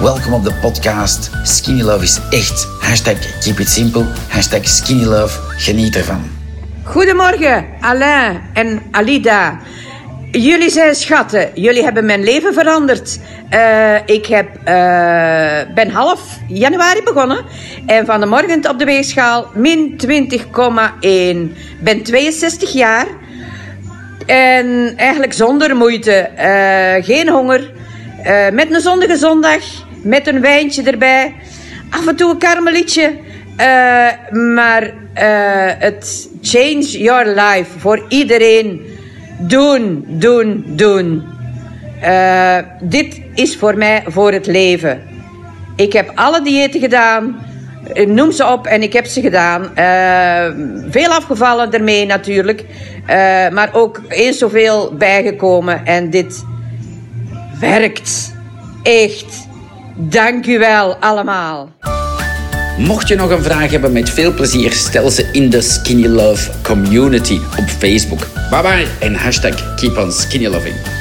Welkom op de podcast. Skinny Love is echt. Hashtag keep it simple. Hashtag. Geniet ervan. Goedemorgen, Alain en Alida. Jullie zijn schatten. Jullie hebben mijn leven veranderd. Uh, ik heb, uh, ben half januari begonnen. En van de morgen op de weegschaal min 20,1. Ben 62 jaar. En eigenlijk zonder moeite. Uh, geen honger. Met een zonnige zondag. Met een wijntje erbij. Af en toe een karmelietje. maar het change your life voor iedereen doen, doen, doen. Dit is voor mij voor het leven. Ik heb alle diëten gedaan. Noem ze op en ik heb ze gedaan. Veel afgevallen ermee natuurlijk. Maar ook eens zoveel bijgekomen. En dit werkt. Echt. Dank u wel allemaal. Mocht je nog een vraag hebben, met veel plezier stel ze in de Skinny Love community op Facebook. Bye bye en hashtag keep on skinny loving.